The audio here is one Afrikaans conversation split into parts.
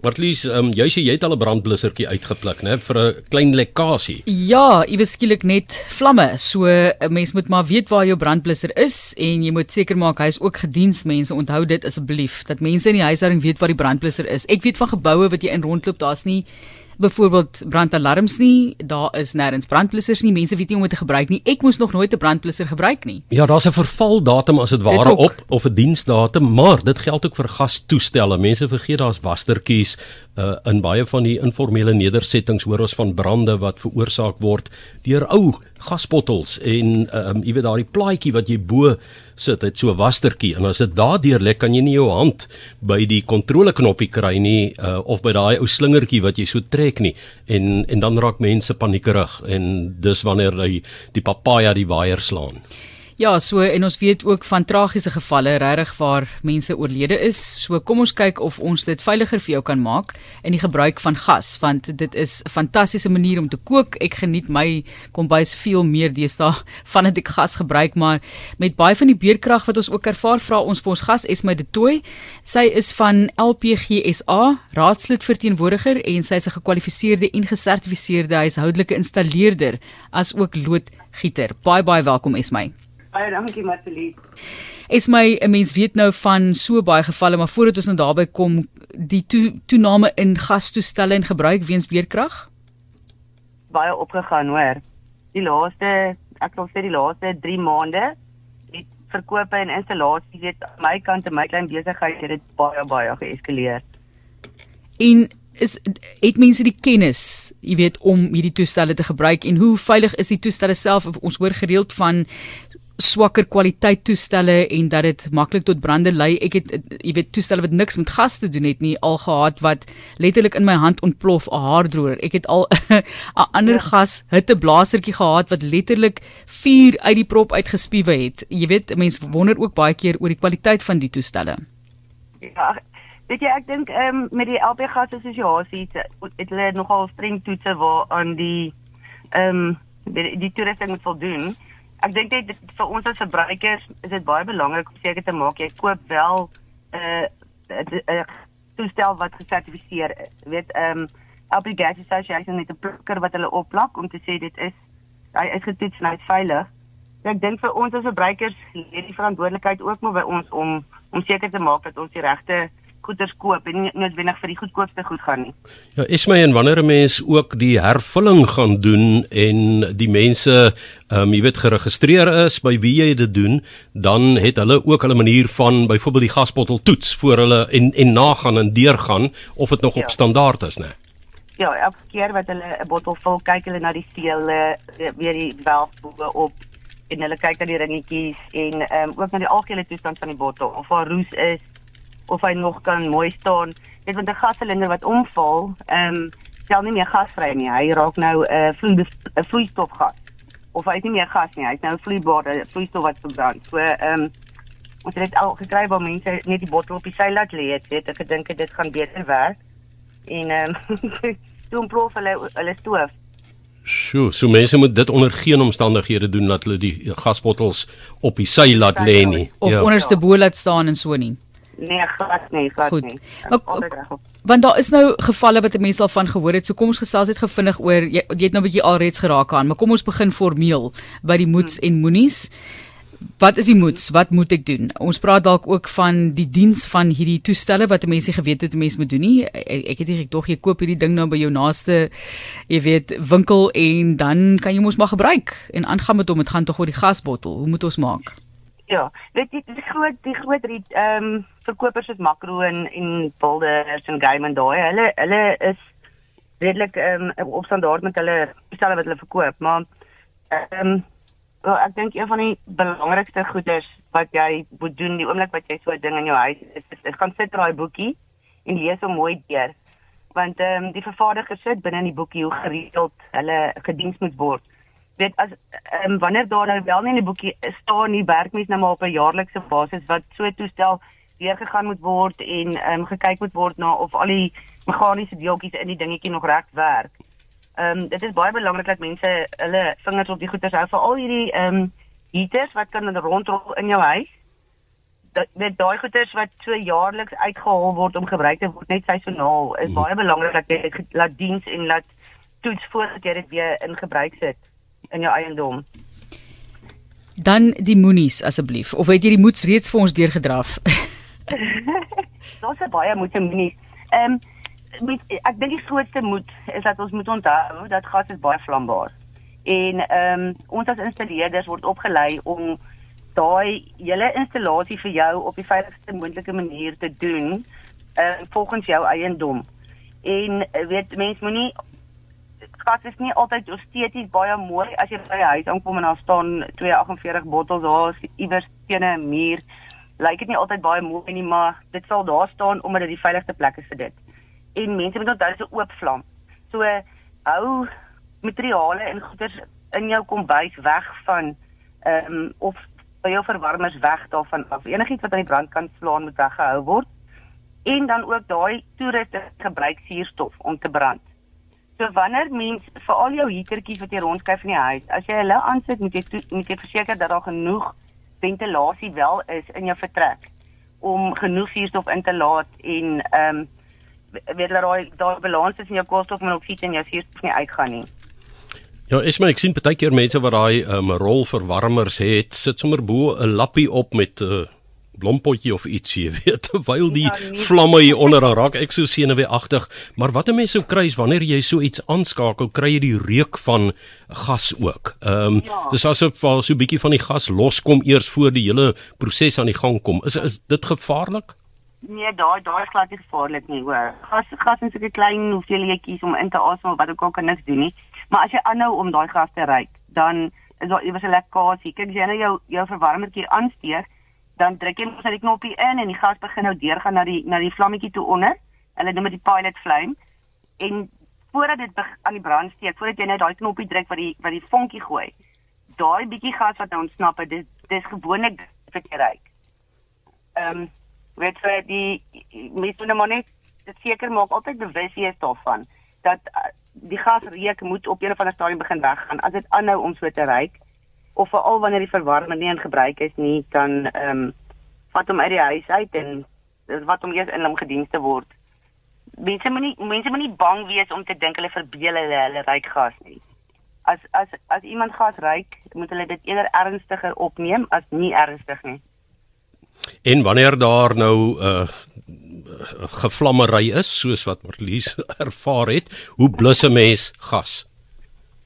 Martlies, um, jy sê jy het al 'n brandblussertjie uitgepluk, né, vir 'n klein lekkasie. Ja, iewes skielik net vlamme. So 'n mens moet maar weet waar jou brandblusser is en jy moet seker maak hy is ook gediensmense. Onthou dit asseblief dat mense in die huishouding weet waar die brandblusser is. Ek weet van geboue wat jy in rondloop, daar's nie byvoorbeeld brandalarms nie, daar is nêrens brandblussers nie. Mense weet nie hoe om dit te gebruik nie. Ek moes nog nooit 'n brandblusser gebruik nie. Ja, daar's 'n vervaldatum as dit ware op of 'n diensdatum, maar dit geld ook vir gastoestelle. Mense vergeet daar's wastertjies uh, in baie van die informele nedersettings hoor ons van brande wat veroorsaak word deur ou gasbottels en um, jy weet daardie plaatjie wat jy bo sit, het so 'n wastertjie. En as dit daardeur lek kan jy nie jou hand by die kontroleknoppie kry nie uh, of by daai ou slingertjie wat jy so trek nie. En en dan raak mense paniekerig. En dis wanneer die die papaja die waier slaan. Ja, so en ons weet ook van tragiese gevalle regtig waar mense oorlede is. So kom ons kyk of ons dit veiliger vir jou kan maak in die gebruik van gas want dit is 'n fantastiese manier om te kook. Ek geniet my kombuis veel meer deesdae van dit ek gas gebruik, maar met baie van die beerkrag wat ons ook ervaar, vra ons vir ons gas Esme de Tooi. Sy is van LPGSA, raadslid verteenwoordiger en sy is 'n gekwalifiseerde en gesertifiseerde huishoudelike installeerder as ook loodgieter. Baie baie welkom Esme. Baie dankie Martelie. Is my 'n mens weet nou van so baie gevalle, maar voordat ons nou daarby kom, die to, toename in gastoestelle en gebruik weens beerkrag? Baie opgegaan, hoor. Die laaste, ek sal sê die laaste 3 maande het verkope en installasies weet my kant en my klein besigheid het dit baie baie geeskaleer. En is het mense die kennis, jy weet, om hierdie toestelle te gebruik en hoe veilig is die toestelle self? Ons hoor gereeld van swakker kwaliteit toestelle en dat dit maklik tot brande lei. Ek het jy weet toestelle wat niks met gas te doen het nie al gehad wat letterlik in my hand ontplof 'n haardroër. Ek het al 'n ander ja. gas hitteblasertjie gehad wat letterlik vuur uit die prop uitgespiewe het. Jy weet mense wonder ook baie keer oor die kwaliteit van die toestelle. Ja, weet jy ek dink ehm um, met die LP gas assosiasie het hulle nogal streng toetse waar aan die ehm um, die, die toerusting moet voldoen ek dink dit vir ons as verbruikers is dit baie belangrik om seker te maak jy koop wel 'n uh, 'n uh, toestel wat gesertifiseer is. Weet, ehm um, LP Gas Association het 'n plukker wat hulle opplak om te sê dit is hy is getoets en hy is veilig. Ek dink vir ons as verbruikers lê die verantwoordelikheid ook maar by ons om om seker te maak dat ons die regte goeder koop en nie noodwendig vir die goedkoopste goed gaan nie. Ja, is my en wanneer 'n mens ook die hervulling gaan doen en die mense ehm um, jy weet geregistreer is by wie jy dit doen, dan het hulle ook hulle manier van byvoorbeeld die gasbottel toets voor hulle en en nagaan en deurgaan of dit nog ja. op standaard is, né? Ja, elke keer wat hulle 'n bottel vul, kyk hulle na die seele, weer die valve bo op en hulle kyk na die ringetjies en ehm um, ook na die algehele toestand van die bottel of daar roes is of hy nog kan mooi staan. Net want 'n gassilinder wat omval, ehm um, stel nie meer gasvry nie. Hy raak nou 'n uh, vloei 'n vloeistofgas. Of hy het nie meer gas nie. Hy het nou 'n vloeibare vloeistof wat verbrand. So ehm um, ons het al gekry waar mense net die bottel op die sy laat lê het. Weet ek gedink dit gaan beter werk. En ehm um, toe proef hulle hulle stoof. Sjoe, so mense moet dit onder geen omstandighede doen dat hulle die gasbottels op die sy laat lê nie. Of ja. onderste bo laat staan en so nie. Nee, glad nie, glad Goed. nie. Maar, want daar is nou gevalle wat mense al van gehoor het. So kom ons gesels net gevindig oor jy, jy het nou 'n bietjie alreeds geraak aan, maar kom ons begin formeel by die moets hmm. en moenies. Wat is die moets? Wat moet ek doen? Ons praat dalk ook van die diens van hierdie toestelle wat mense geweet het mense moet doen nie. Ek, ek het nie tog jy koop hierdie ding nou by jou naaste jy weet winkel en dan kan jy mos maar gebruik en aangaan met hom. Dit gaan tog oor die gasbottel. Hoe moet ons maak? Ja, weet jy die groot die groot ehm um, verkopers soos Makro en en Builders en Game and daai, hulle hulle is redelik ehm um, op standaard met hulle stelle wat hulle verkoop, maar ehm um, wel ek dink een van die belangrikste goeders wat jy moet doen die oomblik wat jy so 'n ding in jou huis is, is, is gaan sit daai boekie en lees hom mooi deur. Want ehm um, die vervaardiger sit binne in die boekie hoe gereeld hulle gediens moet word weet as um, wanneer daar nou wel nie in die boekie staan nie werk mens nou maar op 'n jaarlikse basis wat so toestel weer gegaan moet word en um, gekyk moet word na of al die meganiese deeltjies in die dingetjie nog reg werk. Ehm um, dit is baie belangrik dat mense hulle vingers op die goeders hou vir al hierdie ehm um, heaters wat kan rondrol in jou huis. dit daai goeders wat so jaarliks uitgehaal word om gebruik te word net seisoonaal is baie belangrik dat jy dit laat diens en laat toets voordat jy dit weer in gebruik sit in jou eiendom. Dan die moenies asseblief of het jy die moeds reeds vir ons deurgedraf? Daar's baie moed en moenies. Ehm met ek dink die grootste moed is dat ons moet onthou dat gas is baie vlambaar. En ehm um, ons as installeerders word opgelei om daai hele installasie vir jou op die veiligste moontlike manier te doen uh, volgens jou eiendom. En uh, weet mense moenie gas is nie altyd esteties baie mooi as jy by 'n huis aankom en daar staan 248 bottels daar iewers teen 'n muur. Lyk dit nie altyd baie mooi nie, maar dit sal daar staan omdat dit die veiligste plek is vir dit. En mense moet onthou dis 'n oop vlam. So hou materiale en goeder in jou kombuis weg van ehm um, of jou verwarmers weg daarvan af. Enigiets wat aan die brandkant slaan moet weggehou word. En dan ook daai toeriste gebruik suurstof om te brand. So wanneer mens vir al jou heatertjies wat jy rondskuif in die huis, as jy hulle aansit, moet jy moet jy verseker dat daar genoeg ventilasie wel is in jou vertrek om genoeg suurstof in te laat en ehm um, weet dat daai daai balans tussen jou koolstofmonoksied en jou suurstof nie uitgaan nie. Ja, is maar ek sien baie keer mense wat daai 'n um, rolverwarmers het, sit sommer bo 'n lappie op met 'n uh, blompotjie of ietsie, weet, terwyl die ja, nee. vlamme hier onder raak ek so senuweeagtig. Maar wat 'n mens sou kry is wanneer jy so iets aanskakel, kry jy die reuk van gas ook. Ehm um, ja. dis asof val so 'n bietjie van die gas loskom eers voor die hele proses aan die gang kom. Is is dit gevaarlik? Nee, daai daai is glad nie gevaarlik nie, hoor. Gas gas is 'n klein hoeveelheidjies om in te asem wat ook al kan niks doen nie. Maar as jy aanhou om daai gas te ry, dan is daar iewers 'n lekkasie. Kyk, as jy nou jou jou verwarmertjie aansteek, dan druk jy mos net die knoppie in en die gas begin nou deurgaan na die na die vlammetjie toe onder. Hulle noem dit die pilot flame. En voordat dit aan die brand steek, voordat jy net daai knoppie druk wat die wat die vonkie gooi, daai bietjie gas wat nou ontsnap het, dis dis gewoonlik vir jy ry. Ehm, um, weet jy die mens moet nou net seker maak altyd bewus wees daarvan dat die gasreuk moet op een of ander stadium begin weggaan. As dit aanhou om so te reuk of veral wanneer die verwarmer nie in gebruik is nie, dan ehm um, vat hom uit die huis uit en wat hom eers in hom gediens te word. Mense moenie mense moenie bang wees om te dink hulle verbeel hulle hulle reuk gas nie. As as as iemand gas reuk, moet hulle dit eerder ernstiger opneem as nie ernstig nie. En wanneer daar nou 'n uh, gevlammery is soos wat Marlies ervaar het, hoe blus 'n mens gas?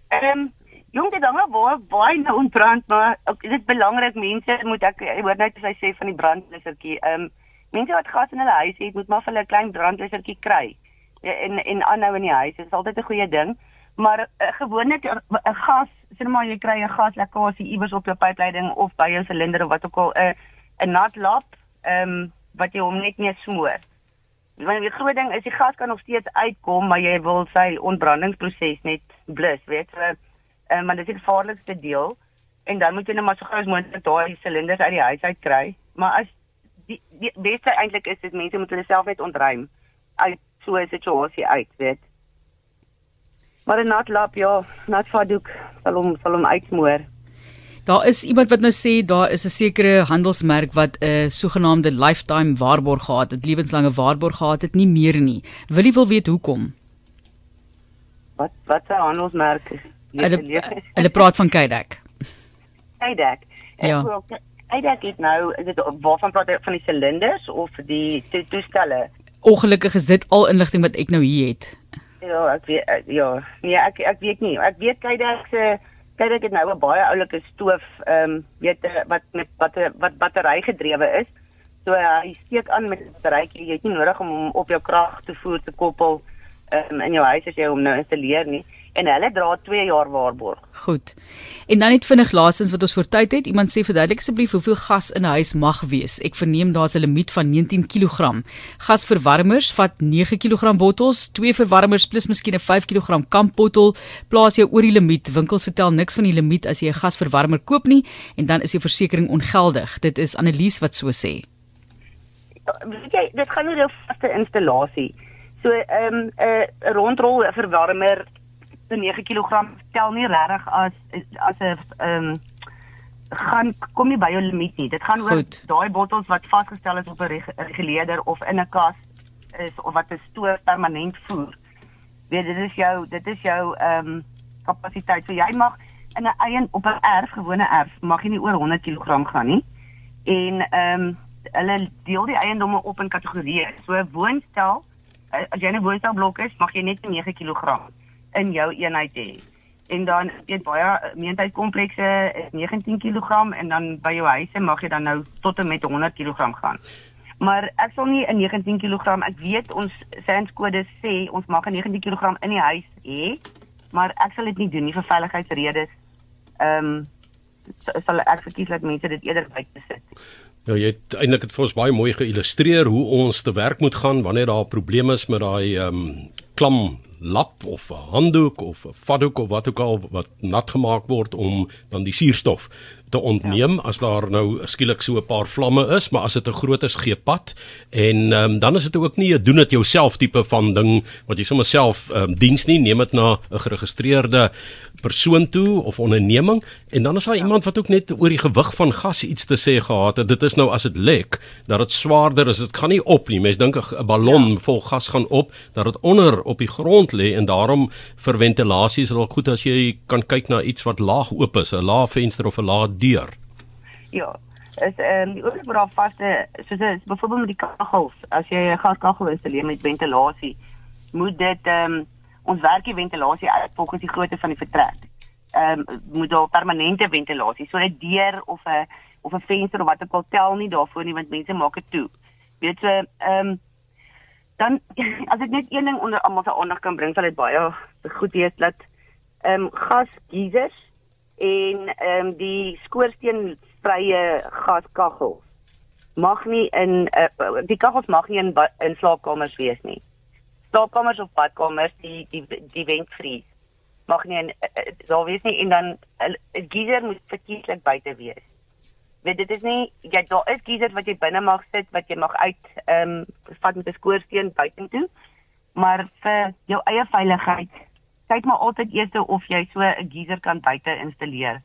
Ehm um, jong dit dan waar baie nou ontbrand maar dit is belangrik mense moet ek hoor net as hy sê van die brandblussertjie. Ehm um, mense wat gas in hulle huis het, moet maar vir hulle 'n klein brandblussertjie kry. En en aanhou in die huis, dit is altyd 'n goeie ding. Maar uh, gewoonlik 'n uh, gas, sien maar jy kry 'n gaslekkasie iewers op jou pypleiding of by jou silinder of wat ook al 'n uh, 'n nat lap, ehm um, wat jy hom net nie smoor. Want die groot ding is die gas kan nog steeds uitkom, maar jy wil sy ontbrandingsproses net blus, weet jy. Ehm um, maar dit is die gevaarlikste deel en dan moet jy net maar so gou as moontlik daai silinders uit die huis uit kry. Maar as die, die beste eintlik is dit mense moet hulle self net ontruim uit so 'n situasie uit, weet. Maar nat lap, ja, nat vadoek sal hom sal hom uitsmoor. Daar is iemand wat nou sê daar is 'n sekere handelsmerk wat 'n sogenaamde lifetime waarborg gehad het, lewenslange waarborg gehad het, nie meer nie. Wil jy wil weet hoekom? Wat wat 'n handelsmerk is? Hulle hulle praat van Kydeck. Kydeck. Ja. Kydeck het nou is dit waarvan praat jy van die silinders of die to toestelle? Ongelukkig is dit al inligting wat ek nou hier het. Ja, ek weet ja. Nee, ek ek weet nie. Ek weet Kydeck se kyk ek het nou 'n baie oulike stoof ehm um, weet wat met wat wat battery gedrewe is. So uh, hy steek aan met 'n batterytjie. Jy het nie nodig om hom op jou krag te voer te koppel um, in jou huis as jy hom nou installeer nie en hulle dra 2 jaar waarborg. Goed. En dan net vinnig laasens wat ons voor tyd het. Iemand sê verduidelik asseblief hoeveel gas in 'n huis mag wees. Ek verneem daar's 'n limiet van 19 kg. Gasverwarmers vat 9 kg bottels, twee verwarmers plus miskien 'n 5 kg kampbottel. Plaas jou oor die limiet. Winkels vertel niks van die limiet as jy 'n gasverwarmer koop nie en dan is die versekerings ongeldig. Dit is Annelies wat so sê. Weet jy, dit gaan oor jou vaste installasie. So ehm um, 'n uh, rondrol verwarmer 'n 9 kg tel nie regtig as as 'n ehm gaan kom nie by jou limiet nie. Dit gaan oor daai bottels wat vasgestel is op 'n reg reguleerder of in 'n kas is of wat 'n stoor permanent voer. Weet dit is jou dit is jou ehm um, kapasiteit. So jy mag in 'n eie op 'n erf, gewone erf, mag jy nie oor 100 kg gaan nie. En ehm um, hulle deel die eiendomme op in kategorieë. So woonstel, eh, as jy 'n woonstelblok is, mag jy net 9 kg in jou eenheid hê. En dan het baie meentuiskomplekse is 19 kg en dan by jou huise mag jy dan nou tot en met 100 kg gaan. Maar ek sal nie 'n 19 kg, ek weet ons SANS-kode sê ons mag 'n 19 kg in die huis hê, maar ek sal dit nie doen nie vir veiligheidsredes. Ehm um, sal ek verkies dat mense dit eerder buite sit. Ja, jy het eintlik dit vir ons baie mooi geillustreer hoe ons te werk moet gaan wanneer daar probleme is met daai ehm um, klam lap of 'n handdoek of 'n vatdoek of wat ook al wat nat gemaak word om dan die suurstof te ontneem. Ja. as daar nou skielik so 'n paar vlamme is, maar as dit 'n groot is gee pad. En um, dan is dit ook nie 'n doen dit jouself tipe van ding wat jy sommer self um, diens nie, neem dit na 'n geregistreerde persoon toe of onderneming en dan is daar ja. iemand wat ook net oor die gewig van gas iets te sê gehad het. Dit is nou as dit lek dat dit swaarder is. Dit gaan nie op nie. Mense dink 'n ballon ja. vol gas gaan op, dat dit onder op die grond lê en daarom vir ventilasie is dit ook goed as jy kan kyk na iets wat laag oop is, 'n lae venster of 'n lae deur. Ja. is ehm um, die oorbraak vaste soos is byvoorbeeld met die kaggels as jy 'n gaskaggel installeer met ventilasie moet dit ehm um, ons werk die ventilasie uit volgens die grootte van die vertrek. Ehm um, moet daar permanente ventilasie, so 'n deur of 'n of 'n venster of wat ook al tel nie daarvoor nie want mense maak dit toe. Weet so ehm um, dan as ek net een ding onder almal se aandag kan bring, sal dit baie goed wees dat ehm um, gas geysers en ehm um, die skoorsteenvrye gaskaggels mag nie in uh, die kaggels mag nie in in slaapkamers wees nie slaapkamers of badkamers die die die ventvries mag nie en daar wees nie en dan 'n geyser moet verkieslik buite wees. Weet dit is nie jy daar is geysers wat jy binne mag sit wat jy mag uit ehm um, vat met 'n skoorsteen buitentoe. Maar vir jou eie veiligheid kyk maar altyd eers of jy so 'n geyser kan buite installeer.